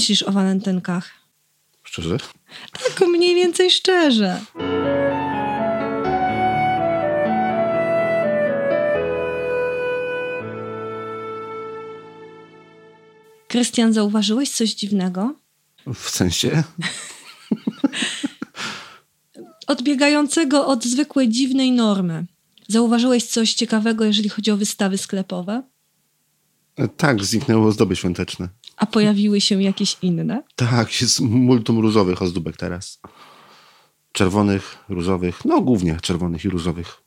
myślisz o walentynkach? Szczerze? Tak, mniej więcej szczerze. Krystian, zauważyłeś coś dziwnego? W sensie? Odbiegającego od zwykłej dziwnej normy. Zauważyłeś coś ciekawego, jeżeli chodzi o wystawy sklepowe? Tak, zniknęły ozdoby świąteczne. A pojawiły się jakieś inne? Tak, jest multum różowych ozdóbek teraz. Czerwonych, różowych, no głównie czerwonych i różowych.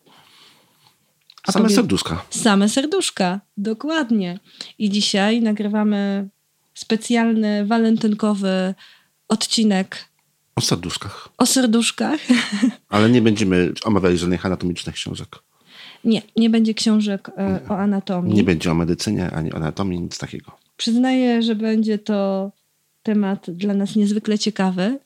Same powie... serduszka. Same serduszka, dokładnie. I dzisiaj nagrywamy specjalny walentynkowy odcinek. O serduszkach. O serduszkach. Ale nie będziemy omawiali żadnych anatomicznych książek. Nie, nie będzie książek e, o anatomii. Nie będzie o medycynie ani anatomii, nic takiego. Przyznaję, że będzie to temat dla nas niezwykle ciekawy.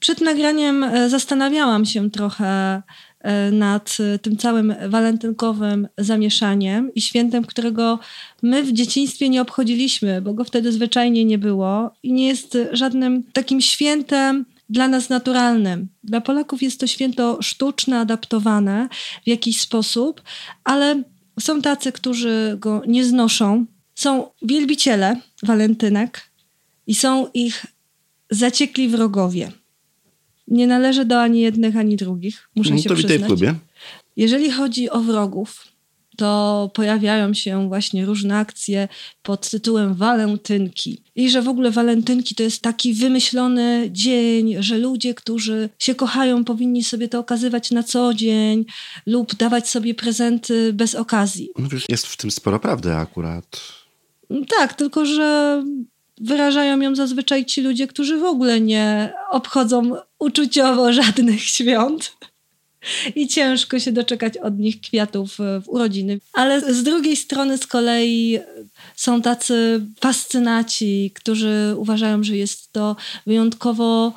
Przed nagraniem e, zastanawiałam się trochę e, nad tym całym walentynkowym zamieszaniem i świętem, którego my w dzieciństwie nie obchodziliśmy, bo go wtedy zwyczajnie nie było i nie jest żadnym takim świętem dla nas naturalnym. Dla Polaków jest to święto sztuczne, adaptowane w jakiś sposób, ale są tacy, którzy go nie znoszą. Są wielbiciele walentynek i są ich zaciekli wrogowie. Nie należę do ani jednych, ani drugich, muszę no, się to przyznać. Witaj w klubie. Jeżeli chodzi o wrogów, to pojawiają się właśnie różne akcje pod tytułem walentynki. I że w ogóle walentynki to jest taki wymyślony dzień, że ludzie, którzy się kochają, powinni sobie to okazywać na co dzień lub dawać sobie prezenty bez okazji. No jest w tym sporo prawdy akurat. Tak, tylko że wyrażają ją zazwyczaj ci ludzie, którzy w ogóle nie obchodzą uczuciowo żadnych świąt i ciężko się doczekać od nich kwiatów w urodziny. Ale z drugiej strony z kolei są tacy fascynaci, którzy uważają, że jest to wyjątkowo e,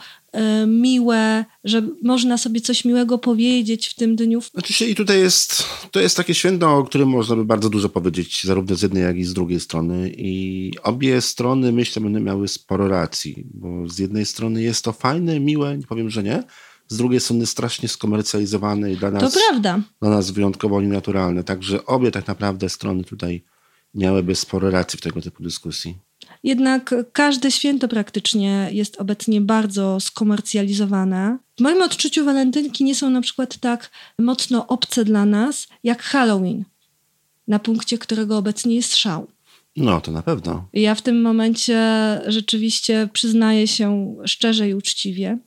miłe, że można sobie coś miłego powiedzieć w tym dniu. Oczywiście i tutaj jest, to jest takie święto, o którym można by bardzo dużo powiedzieć, zarówno z jednej, jak i z drugiej strony. I obie strony, myślę, będą miały sporo racji, bo z jednej strony jest to fajne, miłe, nie powiem, że nie, z drugiej strony strasznie skomercjalizowane i dla nas, dla nas wyjątkowo nienaturalne. Także obie tak naprawdę strony tutaj miałyby sporo racji w tego typu dyskusji. Jednak każde święto praktycznie jest obecnie bardzo skomercjalizowane. W moim odczuciu walentynki nie są na przykład tak mocno obce dla nas jak Halloween, na punkcie którego obecnie jest szał. No, to na pewno. Ja w tym momencie rzeczywiście przyznaję się szczerze i uczciwie,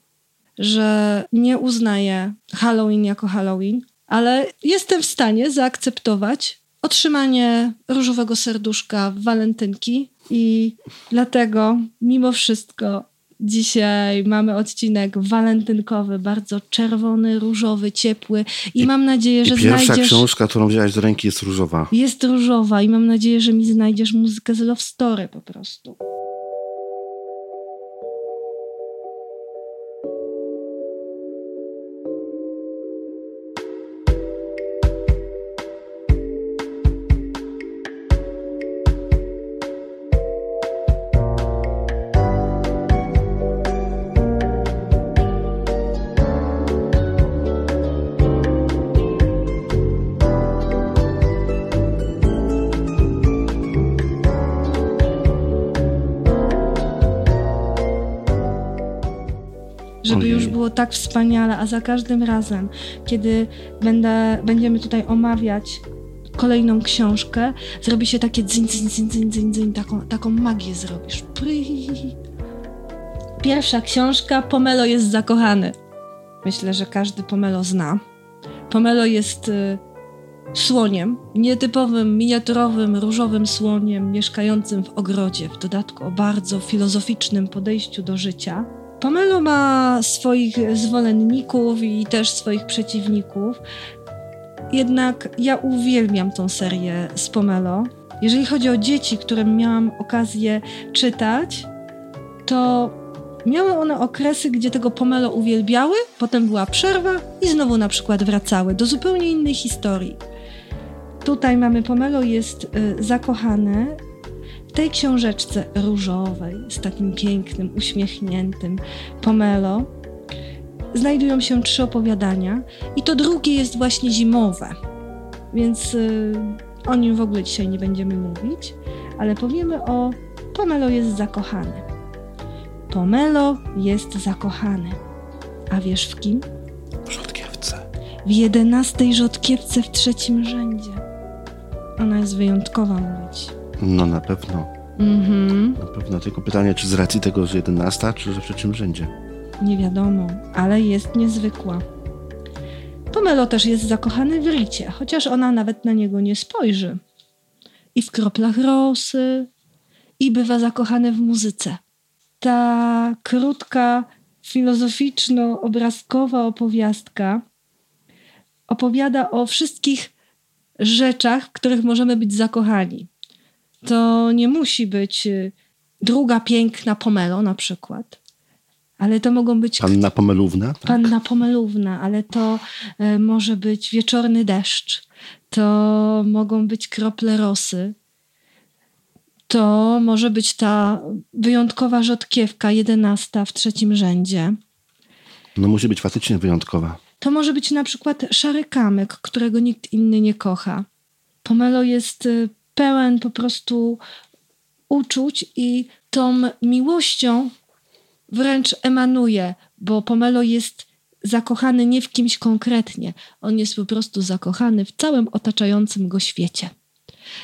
że nie uznaję Halloween jako Halloween, ale jestem w stanie zaakceptować otrzymanie różowego serduszka w walentynki i dlatego mimo wszystko Dzisiaj mamy odcinek walentynkowy, bardzo czerwony, różowy, ciepły i, I mam nadzieję, że pierwsza znajdziesz... Pierwsza książka, którą wziąłeś do ręki jest różowa. Jest różowa i mam nadzieję, że mi znajdziesz muzykę z Love Story po prostu. Tak wspaniale, a za każdym razem, kiedy będę, będziemy tutaj omawiać kolejną książkę, zrobi się takie dzin, dzin, dzin, dzin, dzin, dzin taką, taką magię zrobisz. Pierwsza książka, Pomelo jest zakochany. Myślę, że każdy Pomelo zna. Pomelo jest y, słoniem, nietypowym, miniaturowym, różowym słoniem mieszkającym w ogrodzie, w dodatku o bardzo filozoficznym podejściu do życia. Pomelo ma swoich zwolenników i też swoich przeciwników. Jednak ja uwielbiam tą serię z Pomelo. Jeżeli chodzi o dzieci, które miałam okazję czytać, to miały one okresy, gdzie tego Pomelo uwielbiały, potem była przerwa i znowu na przykład wracały do zupełnie innej historii. Tutaj mamy Pomelo jest y, zakochany tej książeczce różowej, z takim pięknym, uśmiechniętym Pomelo, znajdują się trzy opowiadania i to drugie jest właśnie zimowe. Więc y, o nim w ogóle dzisiaj nie będziemy mówić, ale powiemy o Pomelo jest zakochany. Pomelo jest zakochany. A wiesz w kim? W rzodkiewce. W jedenastej rzodkiewce w trzecim rzędzie. Ona jest wyjątkowa, mówić. No na pewno. Mhm. Na pewno. Tylko pytanie, czy z racji tego, że 11, czy że w trzecim rzędzie? Nie wiadomo, ale jest niezwykła. Pomelo też jest zakochany w Ricie, chociaż ona nawet na niego nie spojrzy. I w kroplach rosy, i bywa zakochany w muzyce. Ta krótka, filozoficzno-obrazkowa opowiastka opowiada o wszystkich rzeczach, w których możemy być zakochani. To nie musi być y, druga piękna pomelo na przykład, ale to mogą być Panna Pomelówna? Tak? panna pomelówna, ale to e, może być wieczorny deszcz, to mogą być krople rosy, to może być ta wyjątkowa rzodkiewka, jedenasta w trzecim rzędzie. No musi być faktycznie wyjątkowa. To może być na przykład szary kamyk, którego nikt inny nie kocha. Pomelo jest y, pełen po prostu uczuć i tą miłością wręcz emanuje, bo Pomelo jest zakochany nie w kimś konkretnie. On jest po prostu zakochany w całym otaczającym go świecie.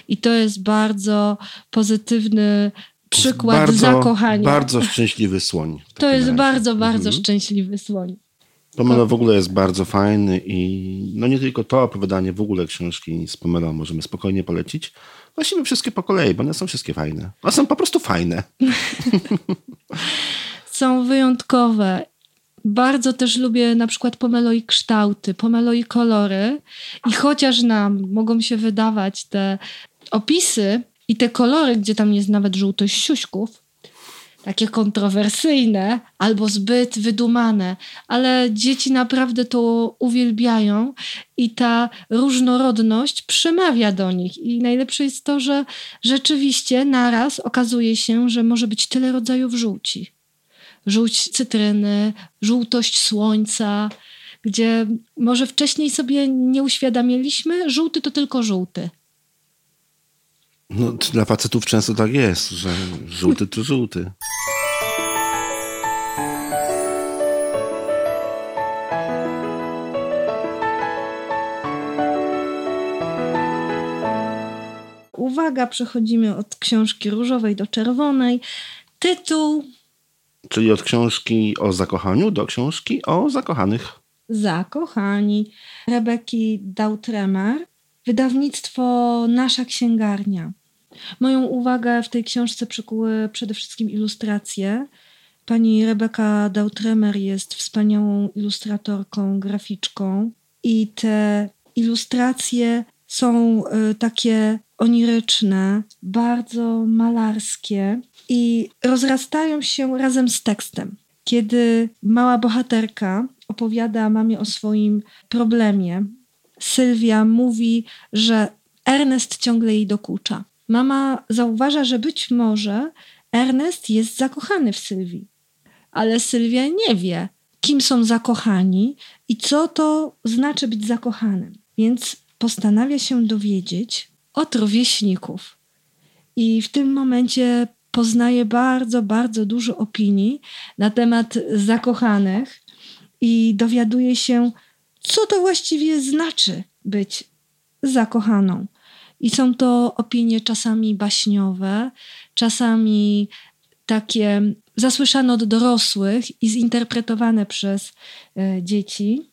I to jest bardzo pozytywny przykład bardzo, zakochania. Bardzo szczęśliwy słoń. to jest razie. bardzo, bardzo Mhm. szczęśliwy słoń. Pomelo w ogóle jest bardzo fajny i no nie tylko to opowiadanie, w ogóle książki z Pomelą możemy spokojnie polecić. Właściwie wszystkie po kolei, bo one są wszystkie fajne. One są po prostu fajne. są wyjątkowe. Bardzo też lubię na przykład pomelo i kształty, pomelo i kolory. I chociaż nam mogą się wydawać te opisy i te kolory, gdzie tam jest nawet żółtość siuśków, takie kontrowersyjne albo zbyt wydumane, ale dzieci naprawdę to uwielbiają i ta różnorodność przemawia do nich. I najlepsze jest to, że rzeczywiście naraz okazuje się, że może być tyle rodzajów żółci żółć cytryny, żółtość słońca, gdzie może wcześniej sobie nie uświadamialiśmy, żółty to tylko żółty. No, dla facetów często tak jest, że żółty to żółty. Uwaga, przechodzimy od książki różowej do czerwonej. Tytuł Czyli od książki o zakochaniu do książki o zakochanych. Zakochani Rebeki Dautremer, wydawnictwo Nasza Księgarnia. Moją uwagę w tej książce przykuły przede wszystkim ilustracje. Pani Rebeka Dautremer jest wspaniałą ilustratorką, graficzką i te ilustracje są y, takie oniryczne, bardzo malarskie i rozrastają się razem z tekstem. Kiedy mała bohaterka opowiada mamie o swoim problemie, Sylwia mówi, że Ernest ciągle jej dokucza. Mama zauważa, że być może Ernest jest zakochany w Sylwii, ale Sylwia nie wie, kim są zakochani i co to znaczy być zakochanym. Więc postanawia się dowiedzieć od rówieśników. I w tym momencie poznaje bardzo, bardzo dużo opinii na temat zakochanych i dowiaduje się, co to właściwie znaczy być zakochaną. I są to opinie czasami baśniowe, czasami takie zasłyszane od dorosłych i zinterpretowane przez e, dzieci.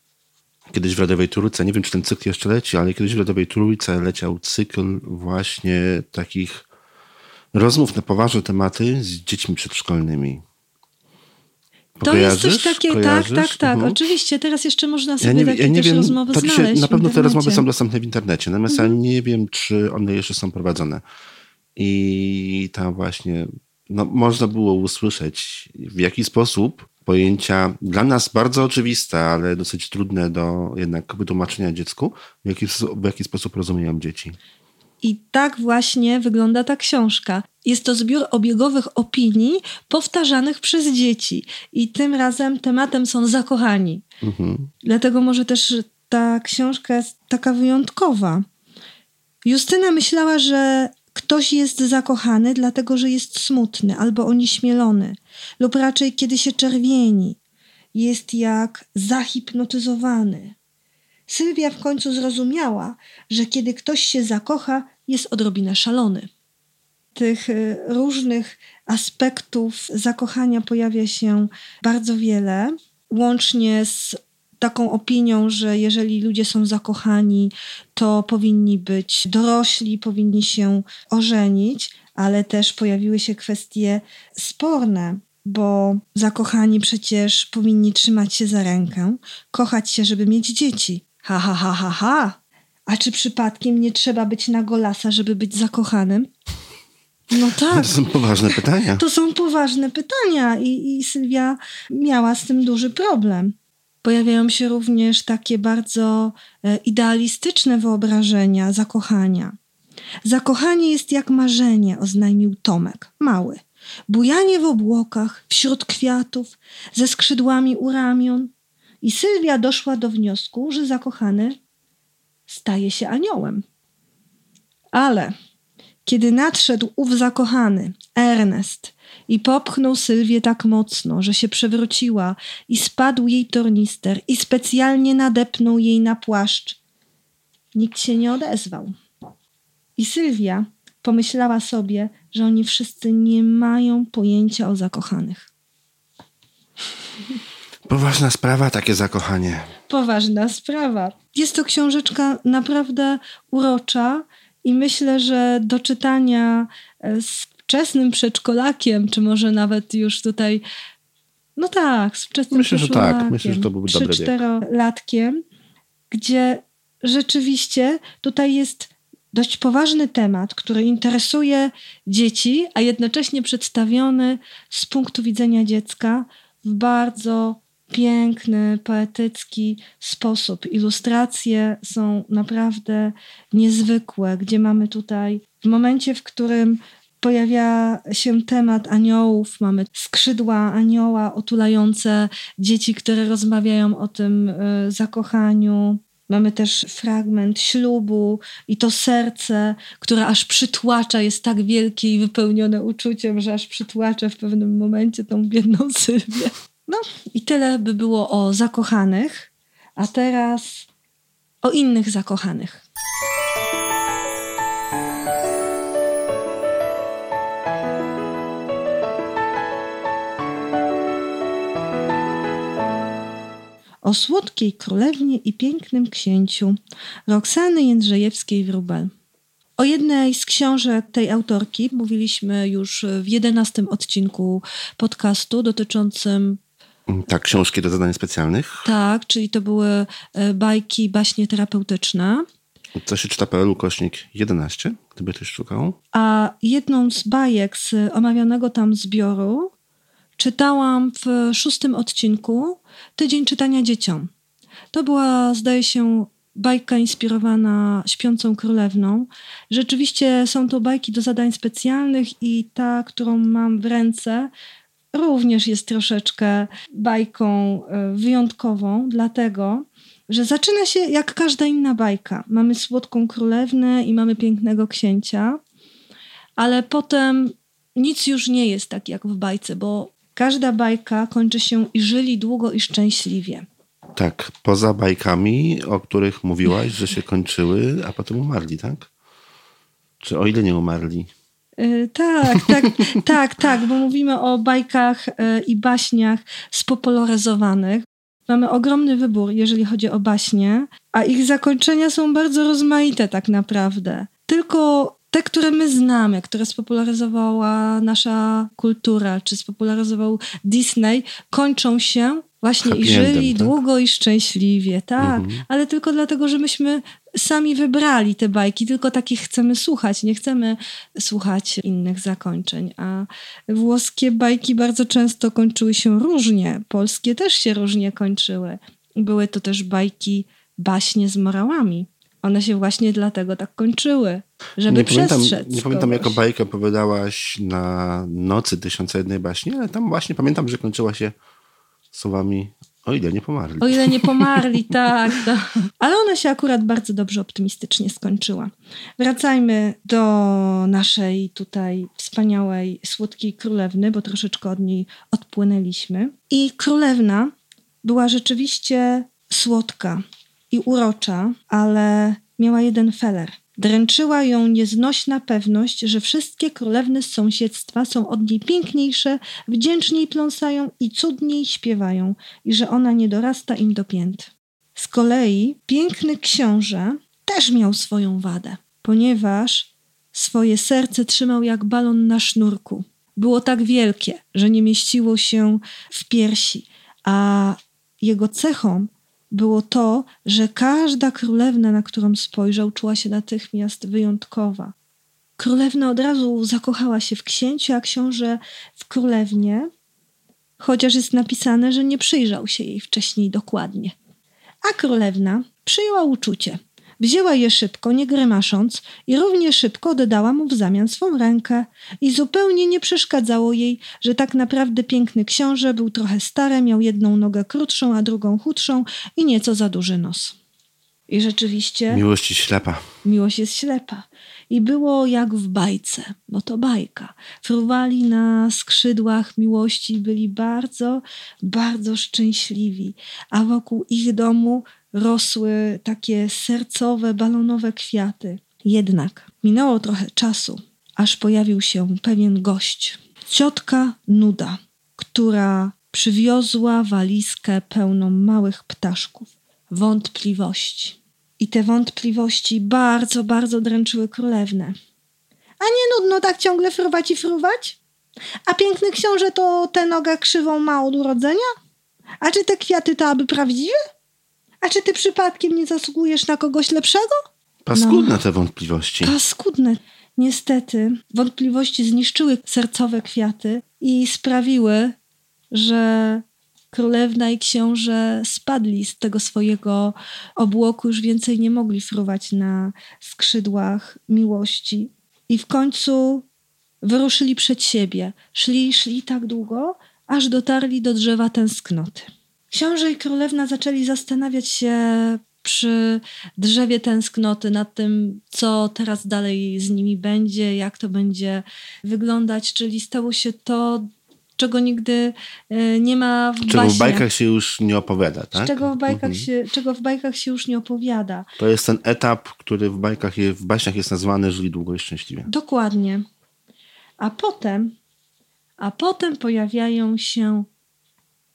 Kiedyś w Radowej Trójce, nie wiem czy ten cykl jeszcze leci, ale kiedyś w Radowej Trójce leciał cykl właśnie takich rozmów na poważne tematy z dziećmi przedszkolnymi. To jest coś takiego, tak, tak, tak. Mhm. Oczywiście, teraz jeszcze można sobie Ja nie, takie ja nie wiem, rozmowy to dzisiaj, znaleźć na pewno te rozmowy są dostępne w internecie, natomiast ja nie wiem, czy one jeszcze są prowadzone. I tam właśnie no, można było usłyszeć, w jaki sposób pojęcia dla nas bardzo oczywiste, ale dosyć trudne do jednak wytłumaczenia dziecku, w jaki, w jaki sposób rozumieją dzieci. I tak właśnie wygląda ta książka. Jest to zbiór obiegowych opinii powtarzanych przez dzieci. I tym razem tematem są zakochani. Mhm. Dlatego może też ta książka jest taka wyjątkowa. Justyna myślała, że ktoś jest zakochany, dlatego że jest smutny albo onieśmielony, lub raczej kiedy się czerwieni, jest jak zahipnotyzowany. Sylwia w końcu zrozumiała, że kiedy ktoś się zakocha, jest odrobinę szalony. Tych y, różnych aspektów zakochania pojawia się bardzo wiele, łącznie z taką opinią, że jeżeli ludzie są zakochani, to powinni być dorośli, powinni się ożenić, ale też pojawiły się kwestie sporne, bo zakochani przecież powinni trzymać się za rękę, kochać się, żeby mieć dzieci. Ha, ha, ha, ha, ha. A czy przypadkiem nie trzeba być na golasa, żeby być zakochanym? No tak. To są poważne pytania. To są poważne pytania i, i Sylwia miała z tym duży problem. Pojawiają się również takie bardzo e, idealistyczne wyobrażenia zakochania. Zakochanie jest jak marzenie, oznajmił Tomek, mały. Bujanie w obłokach, wśród kwiatów, ze skrzydłami u ramion. I Sylwia doszła do wniosku, że zakochany staje się aniołem. Ale kiedy nadszedł ów zakochany, Ernest, i popchnął Sylwię tak mocno, że się przewróciła i spadł jej tornister i specjalnie nadepnął jej na płaszcz. Nikt się nie odezwał. I Sylwia pomyślała sobie, że oni wszyscy nie mają pojęcia o zakochanych. Poważna sprawa, takie zakochanie. Poważna sprawa. Jest to książeczka naprawdę urocza i myślę, że do czytania z wczesnym przedszkolakiem, czy może nawet już tutaj, no tak, z wczesnym Myślę, że tak. Myślę, że to byłby dobry latkiem, gdzie rzeczywiście tutaj jest dość poważny temat, który interesuje dzieci, a jednocześnie przedstawiony z punktu widzenia dziecka w bardzo piękny, poetycki sposób. Ilustracje są naprawdę niezwykłe, gdzie mamy tutaj w momencie, w którym pojawia się temat aniołów, mamy skrzydła anioła otulające dzieci, które rozmawiają o tym y, zakochaniu. Mamy też fragment ślubu i to serce, które aż przytłacza, jest tak wielkie i wypełnione uczuciem, że aż przytłacza w pewnym momencie tą biedną Sylwię. No i tyle by było o zakochanych, a teraz o innych zakochanych. o słodkiej królewnie i pięknym księciu Roxany Jędrzejewskiej-Wróbel. O jednej z książek tej autorki mówiliśmy już w jedenastym odcinku podcastu dotyczącym tak, książki do zadań specjalnych. Tak, czyli to były e, bajki, baśnie terapeutyczne. Co się czyta PL kośnik 11, gdyby ktoś szukał. A jedną z bajek z omawianego tam zbioru czytałam w szóstym odcinku Tydzień czytania dzieciom. To była, zdaje się, bajka inspirowana Śpiącą Królewną. Rzeczywiście są to bajki do zadań specjalnych i ta, którą mam w ręce, również jest troszeczkę bajką e, wyjątkową, dlatego że zaczyna się jak każda inna bajka. Mamy słodką królewnę i mamy pięknego księcia, ale potem nic już nie jest tak jak w bajce, bo każda bajka kończy się i żyli długo i szczęśliwie. Tak, poza bajkami, o których mówiłaś, że się kończyły, a potem umarli, tak? Czy o ile nie umarli? Yy, tak, tak, tak, tak, bo mówimy o bajkach yy, i baśniach spopularyzowanych. Mamy ogromny wybór, jeżeli chodzi o baśnie, a ich zakończenia są bardzo rozmaite tak naprawdę. Tylko te, które my znamy, które spopularyzowała nasza kultura, czy spopularyzował Disney, kończą się właśnie Happy i żyli tak? długo i szczęśliwie, tak, mhm. ale tylko dlatego, że myśmy sami wybrali te bajki, tylko takich chcemy słuchać, nie chcemy słuchać innych zakończeń, a włoskie bajki bardzo często kończyły się różnie, polskie też się różnie kończyły. Były to też bajki, baśnie z morałami. One się właśnie dlatego tak kończyły, żeby nie pamiętam, przestrzec nie pamiętam, jaką bajkę opowiadałaś na nocy Tysiąca Jednej Baśni, ale tam właśnie pamiętam, że kończyła się słowami o ile nie pomarli. O ile nie pomarli, tak. To. Ale ona się akurat bardzo dobrze optymistycznie skończyła. Wracajmy do naszej tutaj wspaniałej, słodkiej królewny, bo troszeczkę od niej odpłynęliśmy. I królewna była rzeczywiście słodka i urocza, ale miała jeden feler. Dręczyła ją nieznośna pewność, że wszystkie królewny z sąsiedztwa są od niej piękniejsze, wdzięczniej pląsają i cudniej śpiewają, i że ona nie dorasta im do pięt. Z kolei piękny książę też miał swoją wadę, ponieważ swoje serce trzymał jak balon na sznurku. Było tak wielkie, że nie mieściło się w piersi, a jego cechą było to, że każda królewna, na którą spojrzał, czuła się natychmiast wyjątkowa. Królewna od razu zakochała się w księciu, a książę w królewnie, chociaż jest napisane, że nie przyjrzał się jej wcześniej dokładnie. A królewna przyjęła uczucie. Wzięła je szybko, nie grymasząc, i równie szybko oddała mu w zamian swą rękę. I zupełnie nie przeszkadzało jej, że tak naprawdę piękny książę był trochę stary, miał jedną nogę krótszą, a drugą chudszą i nieco za duży nos. I rzeczywiście Miłość ślepa. miłość jest ślepa. I było jak w bajce, bo to bajka. Fruwali na skrzydłach miłości i byli bardzo, bardzo szczęśliwi. A wokół ich domu rosły takie sercowe, balonowe kwiaty. Jednak minęło trochę czasu, aż pojawił się pewien gość. Ciotka Nuda, która przywiozła walizkę pełną małych ptaszków, wątpliwości. I te wątpliwości bardzo, bardzo dręczyły królewnę. A nie nudno tak ciągle fruwać i fruwać? A piękny książę to tę nogę krzywą ma od urodzenia? A czy te kwiaty to aby prawdziwe? A czy ty przypadkiem nie zasługujesz na kogoś lepszego? Paskudne te wątpliwości. Paskudne. Niestety, wątpliwości zniszczyły sercowe kwiaty i sprawiły, że królewna i książę spadli z tego swojego obłoku, już więcej nie mogli fruwać na skrzydłach miłości. I w końcu wyruszyli przed siebie. Szli, szli tak długo, aż dotarli do drzewa tęsknoty. Książę i królewna zaczęli zastanawiać się przy drzewie tęsknoty nad tym, co teraz dalej z nimi będzie, jak to będzie wyglądać, czyli stało się to, czego nigdy e, nie ma w Czego baśniach. w bajkach się już nie opowiada, tak? Czego w, bajkach Mhm. się, czego w bajkach się już nie opowiada. To jest ten etap, który w bajkach, w baśniach jest nazwany żyli długo i szczęśliwie. Dokładnie. A potem, a potem pojawiają się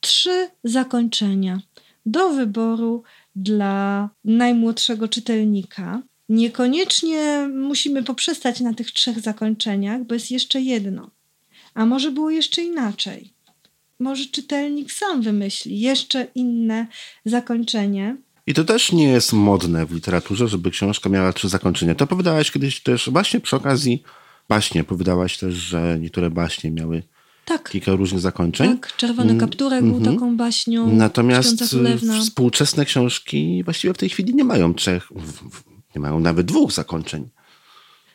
trzy zakończenia do wyboru dla najmłodszego czytelnika. Niekoniecznie musimy poprzestać na tych trzech zakończeniach, bo jest jeszcze jedno. A może było jeszcze inaczej? Może czytelnik sam wymyśli jeszcze inne zakończenie. I to też nie jest modne w literaturze, żeby książka miała trzy zakończenia. To opowiadałaś kiedyś też właśnie przy okazji baśnie. Opowiadałaś też, że niektóre baśnie miały Tak, kilka różnych zakończeń. tak. Czerwony Mm, kapturek był mhm. taką baśnią. Natomiast y, współczesne książki właściwie w tej chwili nie mają trzech, nie mają nawet dwóch zakończeń,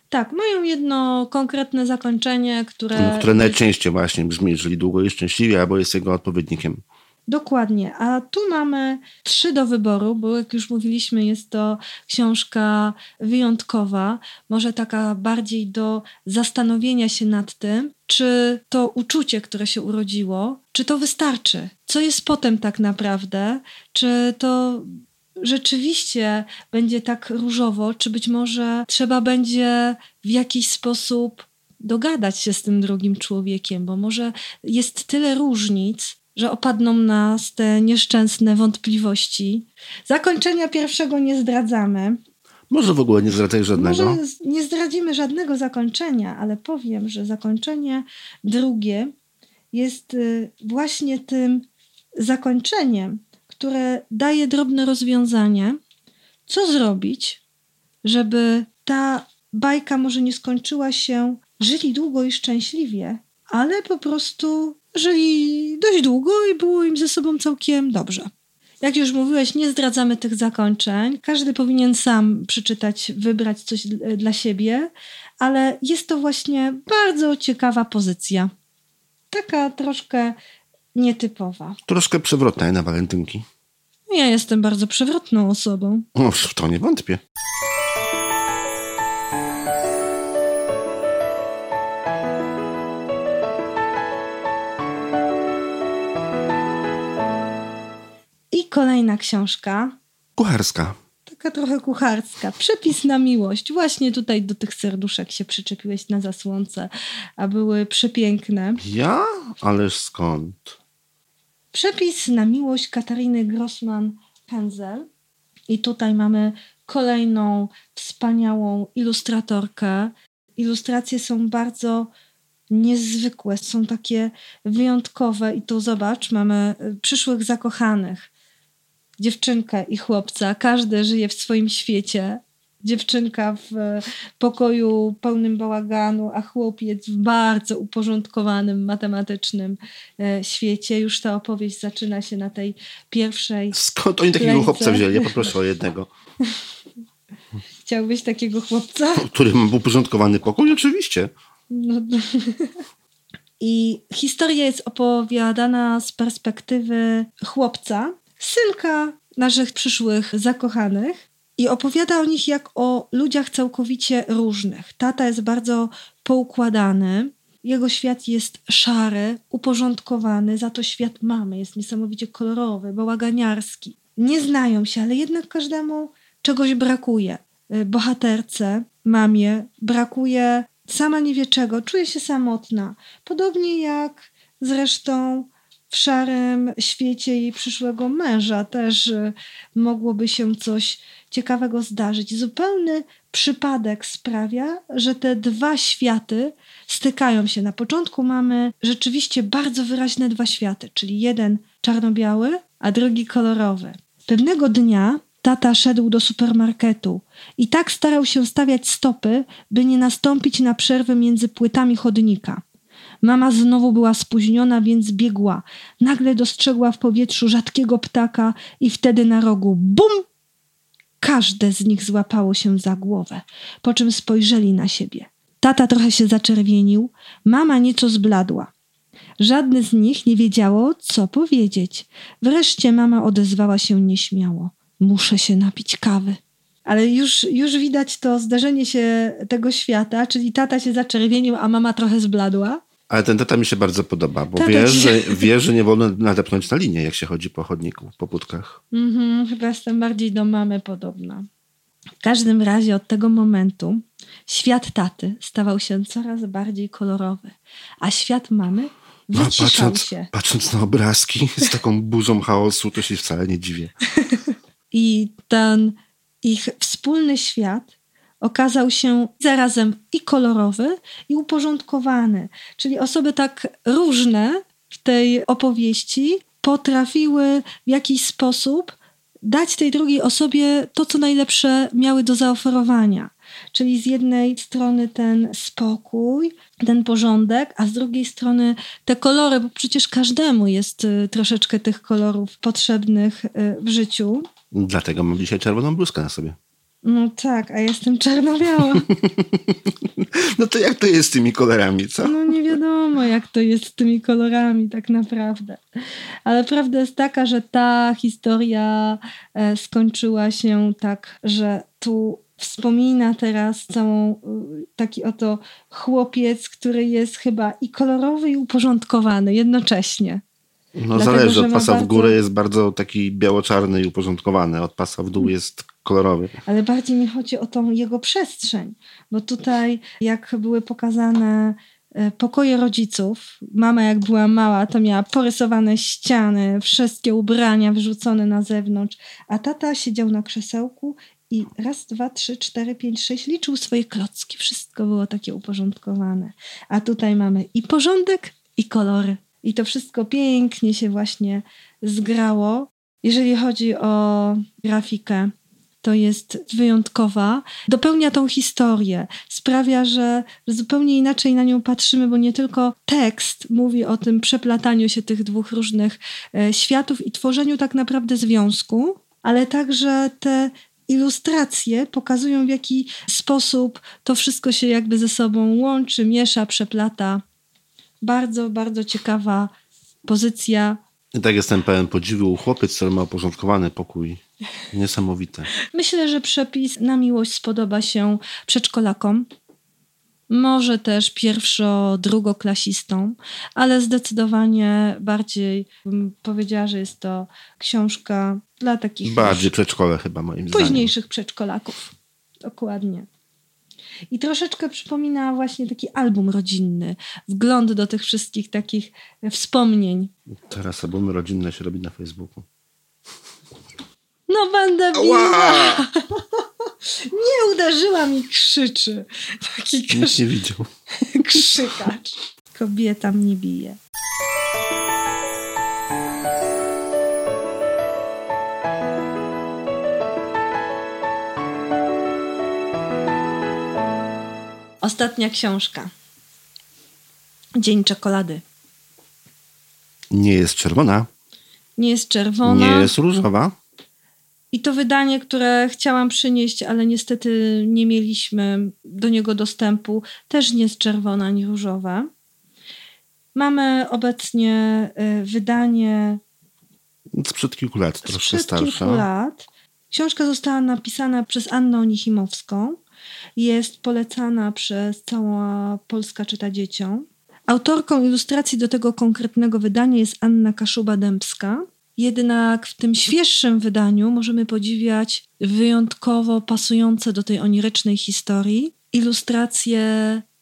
Tak, mają jedno konkretne zakończenie, które. no, które najczęściej właśnie brzmi, żyli długo i szczęśliwie, albo jest jego odpowiednikiem. Dokładnie. A tu mamy trzy do wyboru, bo jak już mówiliśmy, jest to książka wyjątkowa, może taka bardziej do zastanowienia się nad tym, czy to uczucie, które się urodziło, czy to wystarczy? Co jest potem tak naprawdę? Czy to rzeczywiście będzie tak różowo, czy być może trzeba będzie w jakiś sposób dogadać się z tym drugim człowiekiem, bo może jest tyle różnic, że opadną nas te nieszczęsne wątpliwości. Zakończenia pierwszego nie zdradzamy. Może w ogóle nie zdradzaj żadnego. Może nie zdradzimy żadnego zakończenia, ale powiem, że zakończenie drugie jest y, właśnie tym zakończeniem, które daje drobne rozwiązanie, co zrobić, żeby ta bajka może nie skończyła się żyli długo i szczęśliwie, ale po prostu żyli dość długo i było im ze sobą całkiem dobrze. Jak już mówiłeś, nie zdradzamy tych zakończeń. Każdy powinien sam przeczytać, wybrać coś dla siebie, ale jest to właśnie bardzo ciekawa pozycja. Taka troszkę nietypowa. Troszkę przewrotna na walentynki. Ja jestem bardzo przewrotną osobą. O, w to nie wątpię. I kolejna książka. Kucharska. Taka trochę kucharska. Przepis na miłość. Właśnie tutaj do tych serduszek się przyczepiłeś na zasłonce, a były przepiękne. Ja? Ależ skąd? Przepis na miłość Katariny Grossman-Henzel. I tutaj mamy kolejną wspaniałą ilustratorkę. Ilustracje są bardzo niezwykłe, są takie wyjątkowe. I tu zobacz, mamy przyszłych zakochanych dziewczynkę i chłopca. Każdy żyje w swoim świecie. Dziewczynka w pokoju pełnym bałaganu, a chłopiec w bardzo uporządkowanym, matematycznym e, świecie. Już ta opowieść zaczyna się na tej pierwszej. Skąd oni takiego chłopca wzięli? Ja poproszę o jednego. Chciałbyś takiego chłopca? Który ma uporządkowany pokój? Oczywiście. No, I historia jest opowiadana z perspektywy chłopca, synka naszych przyszłych zakochanych i opowiada o nich jak o ludziach całkowicie różnych. Tata jest bardzo poukładany, jego świat jest szary, uporządkowany, za to świat mamy jest niesamowicie kolorowy, bałaganiarski. Nie znają się, ale jednak każdemu czegoś brakuje. Bohaterce, mamie brakuje sama nie wie czego, czuje się samotna. Podobnie jak zresztą w szarym świecie jej przyszłego męża też y, mogłoby się coś ciekawego zdarzyć. Zupełny przypadek sprawia, że te dwa światy stykają się. Na początku mamy rzeczywiście bardzo wyraźne dwa światy, czyli jeden czarno-biały, a drugi kolorowy. Pewnego dnia tata szedł do supermarketu i tak starał się stawiać stopy, by nie nastąpić na przerwę między płytami chodnika. Mama znowu była spóźniona, więc biegła. Nagle dostrzegła w powietrzu rzadkiego ptaka i wtedy na rogu bum! Każde z nich złapało się za głowę, po czym spojrzeli na siebie. Tata trochę się zaczerwienił, mama nieco zbladła. Żadne z nich nie wiedziało, co powiedzieć. Wreszcie mama odezwała się nieśmiało. Muszę się napić kawy. Ale już, już widać to zdarzenie się tego świata, czyli tata się zaczerwienił, a mama trochę zbladła. Ale ten tata mi się bardzo podoba, bo wie, że, wie, że nie wolno nadepnąć na linię, jak się chodzi po chodniku, po budkach. Mhm, chyba jestem bardziej do mamy podobna. W każdym razie od tego momentu świat taty stawał się coraz bardziej kolorowy, a świat mamy wyciszał no, patrząc, się. Patrząc na obrazki z taką burzą chaosu, to się wcale nie dziwię. I ten ich wspólny świat okazał się zarazem i kolorowy, i uporządkowany. Czyli osoby tak różne w tej opowieści potrafiły w jakiś sposób dać tej drugiej osobie to, co najlepsze miały do zaoferowania. Czyli z jednej strony ten spokój, ten porządek, a z drugiej strony te kolory, bo przecież każdemu jest y, troszeczkę tych kolorów potrzebnych y, w życiu. Dlatego mam dzisiaj czerwoną bluzkę na sobie. No tak, a jestem czarno-biała. no to jak to jest z tymi kolorami, co? No nie wiadomo, jak to jest z tymi kolorami tak naprawdę. Ale prawda jest taka, że ta historia e, skończyła się tak, że tu wspomina teraz całą e, taki oto chłopiec, który jest chyba i kolorowy, i uporządkowany jednocześnie. No Dlatego, zależy, od pasa bardzo... w górę jest bardzo taki biało-czarny i uporządkowany, od pasa w dół jest kolorowy. Ale bardziej mi chodzi o tą jego przestrzeń, bo tutaj jak były pokazane e, pokoje rodziców. Mama jak była mała, to miała porysowane ściany, wszystkie ubrania wyrzucone na zewnątrz, a tata siedział na krzesełku i raz, dwa, trzy, cztery, pięć, sześć liczył swoje klocki. Wszystko było takie uporządkowane. A tutaj mamy i porządek, i kolory. I to wszystko pięknie się właśnie zgrało. Jeżeli chodzi o grafikę, to jest wyjątkowa. Dopełnia tą historię, sprawia, że zupełnie inaczej na nią patrzymy, bo nie tylko tekst mówi o tym przeplataniu się tych dwóch różnych e, światów i tworzeniu tak naprawdę związku, ale także te ilustracje pokazują, w jaki sposób to wszystko się jakby ze sobą łączy, miesza, przeplata. Bardzo, bardzo ciekawa pozycja. I tak jestem pełen podziwu. Chłopiec, który ma uporządkowany pokój. Niesamowite. Myślę, że przepis na miłość spodoba się przedszkolakom. Może też pierwszo-drugoklasistom, ale zdecydowanie bardziej bym powiedziała, że jest to książka dla takich. Bardziej przedszkole, chyba moim zdaniem. Późniejszych przedszkolaków. Dokładnie. I troszeczkę przypomina właśnie taki album rodzinny. Wgląd do tych wszystkich takich wspomnień. Teraz albumy rodzinne się robi na Facebooku. No będę biła. Nie uderzyła mi, krzyczy. Taki krzyk... nie widział. Krzykacz. Kobieta mnie bije. Ostatnia książka. Dzień czekolady. Nie jest czerwona. Nie jest czerwona. Nie jest różowa. I to wydanie, które chciałam przynieść, ale niestety nie mieliśmy do niego dostępu, też nie jest czerwona ani różowa. Mamy obecnie y, wydanie. Sprzed kilku lat, troszkę sprzed starsza. kilku lat. Książka została napisana przez Annę Onichimowską. Jest polecana przez cała Polska Czyta Dzieciom. Autorką ilustracji do tego konkretnego wydania jest Anna Kaszuba-Dębska. Jednak w tym świeższym wydaniu możemy podziwiać wyjątkowo pasujące do tej onirycznej historii ilustracje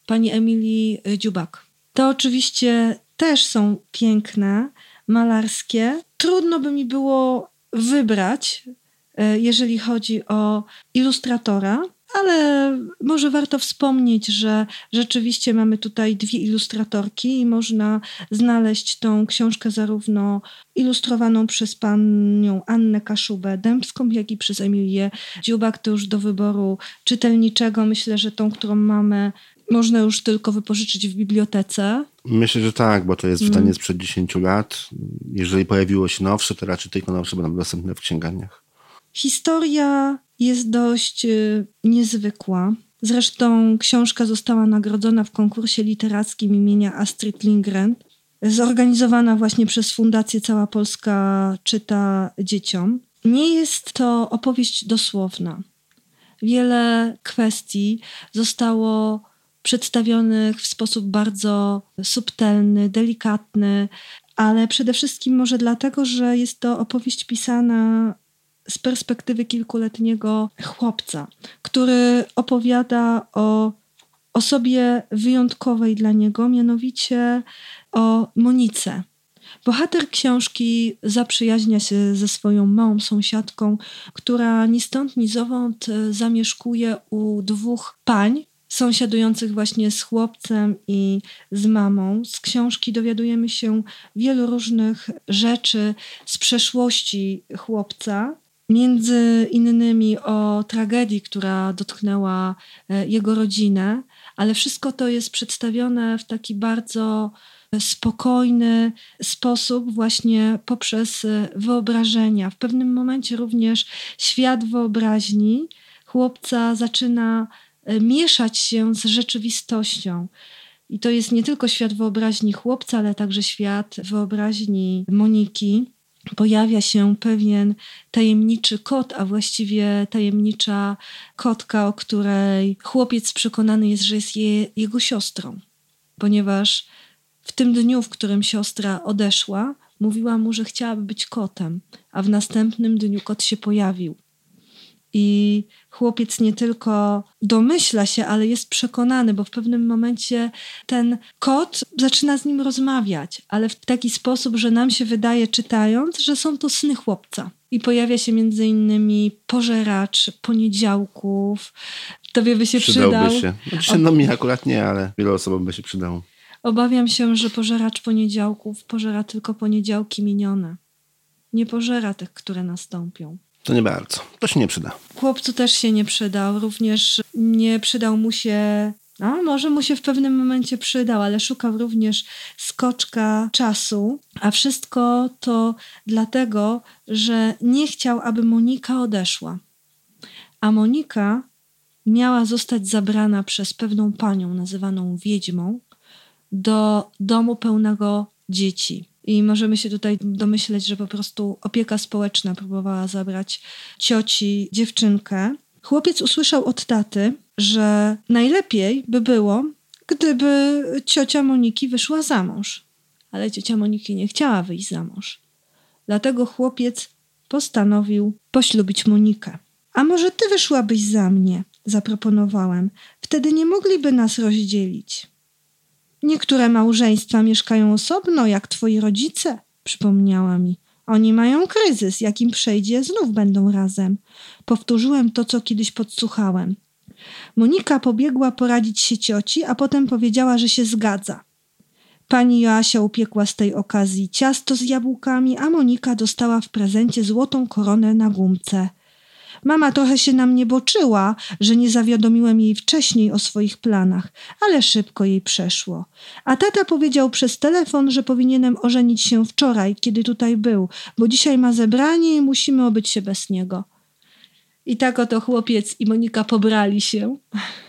pani Emilii Dziubak. To oczywiście też są piękne, malarskie. Trudno by mi było wybrać, e, jeżeli chodzi o ilustratora, ale może warto wspomnieć, że rzeczywiście mamy tutaj dwie ilustratorki i można znaleźć tą książkę zarówno ilustrowaną przez panią Annę Kaszubę-Dębską, jak i przez Emilię Dziubak. To już do wyboru czytelniczego. Myślę, że tą, którą mamy, można już tylko wypożyczyć w bibliotece. Myślę, że tak, bo to jest wydanie mm. sprzed 10 lat. Jeżeli pojawiło się nowsze, to raczej tylko nowsze będą dostępne w księgarniach. Historia jest dość y, niezwykła. Zresztą książka została nagrodzona w konkursie literackim imienia Astrid Lindgren, zorganizowana właśnie przez Fundację Cała Polska Czyta Dzieciom. Nie jest to opowieść dosłowna. Wiele kwestii zostało przedstawionych w sposób bardzo subtelny, delikatny, ale przede wszystkim może dlatego, że jest to opowieść pisana z perspektywy kilkuletniego chłopca, który opowiada o osobie wyjątkowej dla niego, mianowicie o Monice. Bohater książki zaprzyjaźnia się ze swoją małą sąsiadką, która ni stąd, ni zowąd zamieszkuje u dwóch pań, sąsiadujących właśnie z chłopcem i z mamą. Z książki dowiadujemy się wielu różnych rzeczy z przeszłości chłopca, między innymi o tragedii, która dotknęła e, jego rodzinę, ale wszystko to jest przedstawione w taki bardzo spokojny sposób, właśnie poprzez e, wyobrażenia. W pewnym momencie również świat wyobraźni chłopca zaczyna e, mieszać się z rzeczywistością. I to jest nie tylko świat wyobraźni chłopca, ale także świat wyobraźni Moniki pojawia się pewien tajemniczy kot, a właściwie tajemnicza kotka, o której chłopiec przekonany jest, że jest je, jego siostrą, ponieważ w tym dniu, w którym siostra odeszła, mówiła mu, że chciałaby być kotem, a w następnym dniu kot się pojawił. I chłopiec nie tylko domyśla się, ale jest przekonany, bo w pewnym momencie ten kot zaczyna z nim rozmawiać, ale w taki sposób, że nam się wydaje, czytając, że są to sny chłopca. I pojawia się między innymi pożeracz poniedziałków. Tobie by się Przydałby przydał. się. Znaczy, no mi akurat nie, ale wielu osobom by się przydało. Obawiam się, że pożeracz poniedziałków pożera tylko poniedziałki minione. Nie pożera tych, które nastąpią. To nie bardzo. To się nie przyda. Chłopcu też się nie przydał. Również nie przydał mu się a może mu się w pewnym momencie przydał, ale szukał również skoczka czasu, a wszystko to dlatego, że nie chciał, aby Monika odeszła. A Monika miała zostać zabrana przez pewną panią nazywaną wiedźmą do domu pełnego dzieci. I możemy się tutaj domyśleć, że po prostu opieka społeczna próbowała zabrać cioci dziewczynkę. Chłopiec usłyszał od taty, że najlepiej by było, gdyby ciocia Moniki wyszła za mąż. Ale ciocia Moniki nie chciała wyjść za mąż. Dlatego chłopiec postanowił poślubić Monikę. A może ty wyszłabyś za mnie? Zaproponowałem. Wtedy nie mogliby nas rozdzielić. Niektóre małżeństwa mieszkają osobno, jak twoi rodzice, przypomniała mi. Oni mają kryzys, jakim przejdzie, znów będą razem. Powtórzyłem to, co kiedyś podsłuchałem. Monika pobiegła poradzić się cioci, a potem powiedziała, że się zgadza. Pani Joasia upiekła z tej okazji ciasto z jabłkami, a Monika dostała w prezencie złotą koronę na gumce. Mama trochę się na mnie boczyła, że nie zawiadomiłem jej wcześniej o swoich planach, ale szybko jej przeszło. A tata powiedział przez telefon, że powinienem ożenić się wczoraj, kiedy tutaj był, bo dzisiaj ma zebranie i musimy obyć się bez niego. I tak oto chłopiec i Monika pobrali się.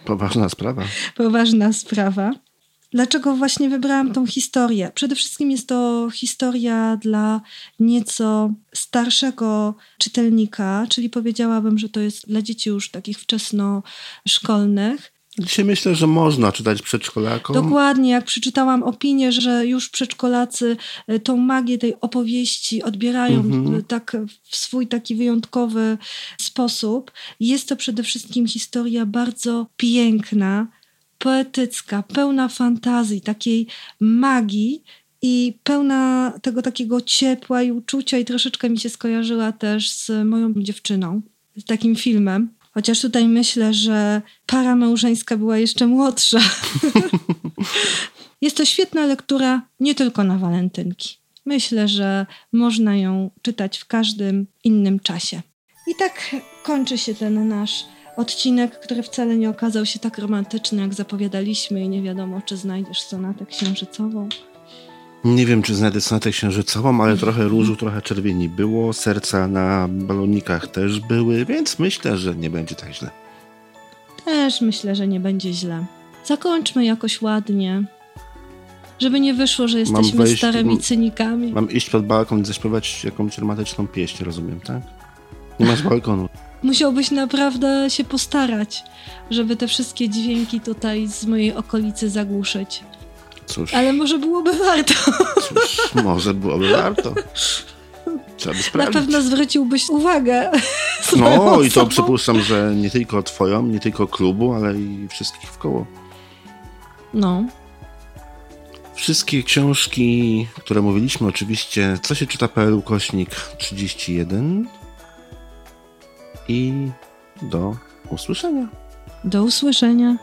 Poważna sprawa. Poważna sprawa. Dlaczego właśnie wybrałam tą historię? Przede wszystkim jest to historia dla nieco starszego czytelnika, czyli powiedziałabym, że to jest dla dzieci już takich wczesnoszkolnych. Dzisiaj myślę, że można czytać przedszkolakom. Dokładnie, jak przeczytałam opinię, że już przedszkolacy e, tą magię tej opowieści odbierają mhm. tak w swój taki wyjątkowy sposób. Jest to przede wszystkim historia bardzo piękna, poetycka, pełna fantazji, takiej magii i pełna tego takiego ciepła i uczucia i troszeczkę mi się skojarzyła też z moją dziewczyną, z takim filmem. Chociaż tutaj myślę, że para małżeńska była jeszcze młodsza. Jest to świetna lektura nie tylko na walentynki. Myślę, że można ją czytać w każdym innym czasie. I tak kończy się ten nasz odcinek, który wcale nie okazał się tak romantyczny, jak zapowiadaliśmy, i nie wiadomo, czy znajdziesz sonatę księżycową. Nie wiem, czy znajdę sonatę księżycową, ale trochę różu, trochę czerwieni było. Serca na balonikach też były, więc myślę, że nie będzie tak źle. Też myślę, że nie będzie źle. Zakończmy jakoś ładnie. Żeby nie wyszło, że jesteśmy wejść, starymi cynikami. Mam iść pod balkon i zaśpiewać jakąś romantyczną pieśń, rozumiem, tak? Nie masz balkonu. Musiałbyś naprawdę się postarać, żeby te wszystkie dźwięki tutaj z mojej okolicy zagłuszyć. Cóż. Ale może byłoby warto. Cóż, może byłoby warto. Trzeba by sprawdzić. Na pewno zwróciłbyś uwagę. No i to przypuszczam, że nie tylko twoją, nie tylko klubu, ale i wszystkich w koło. No. Wszystkie książki, które mówiliśmy, oczywiście, co się czyta.pl ukośnik 31 i do usłyszenia. Do usłyszenia.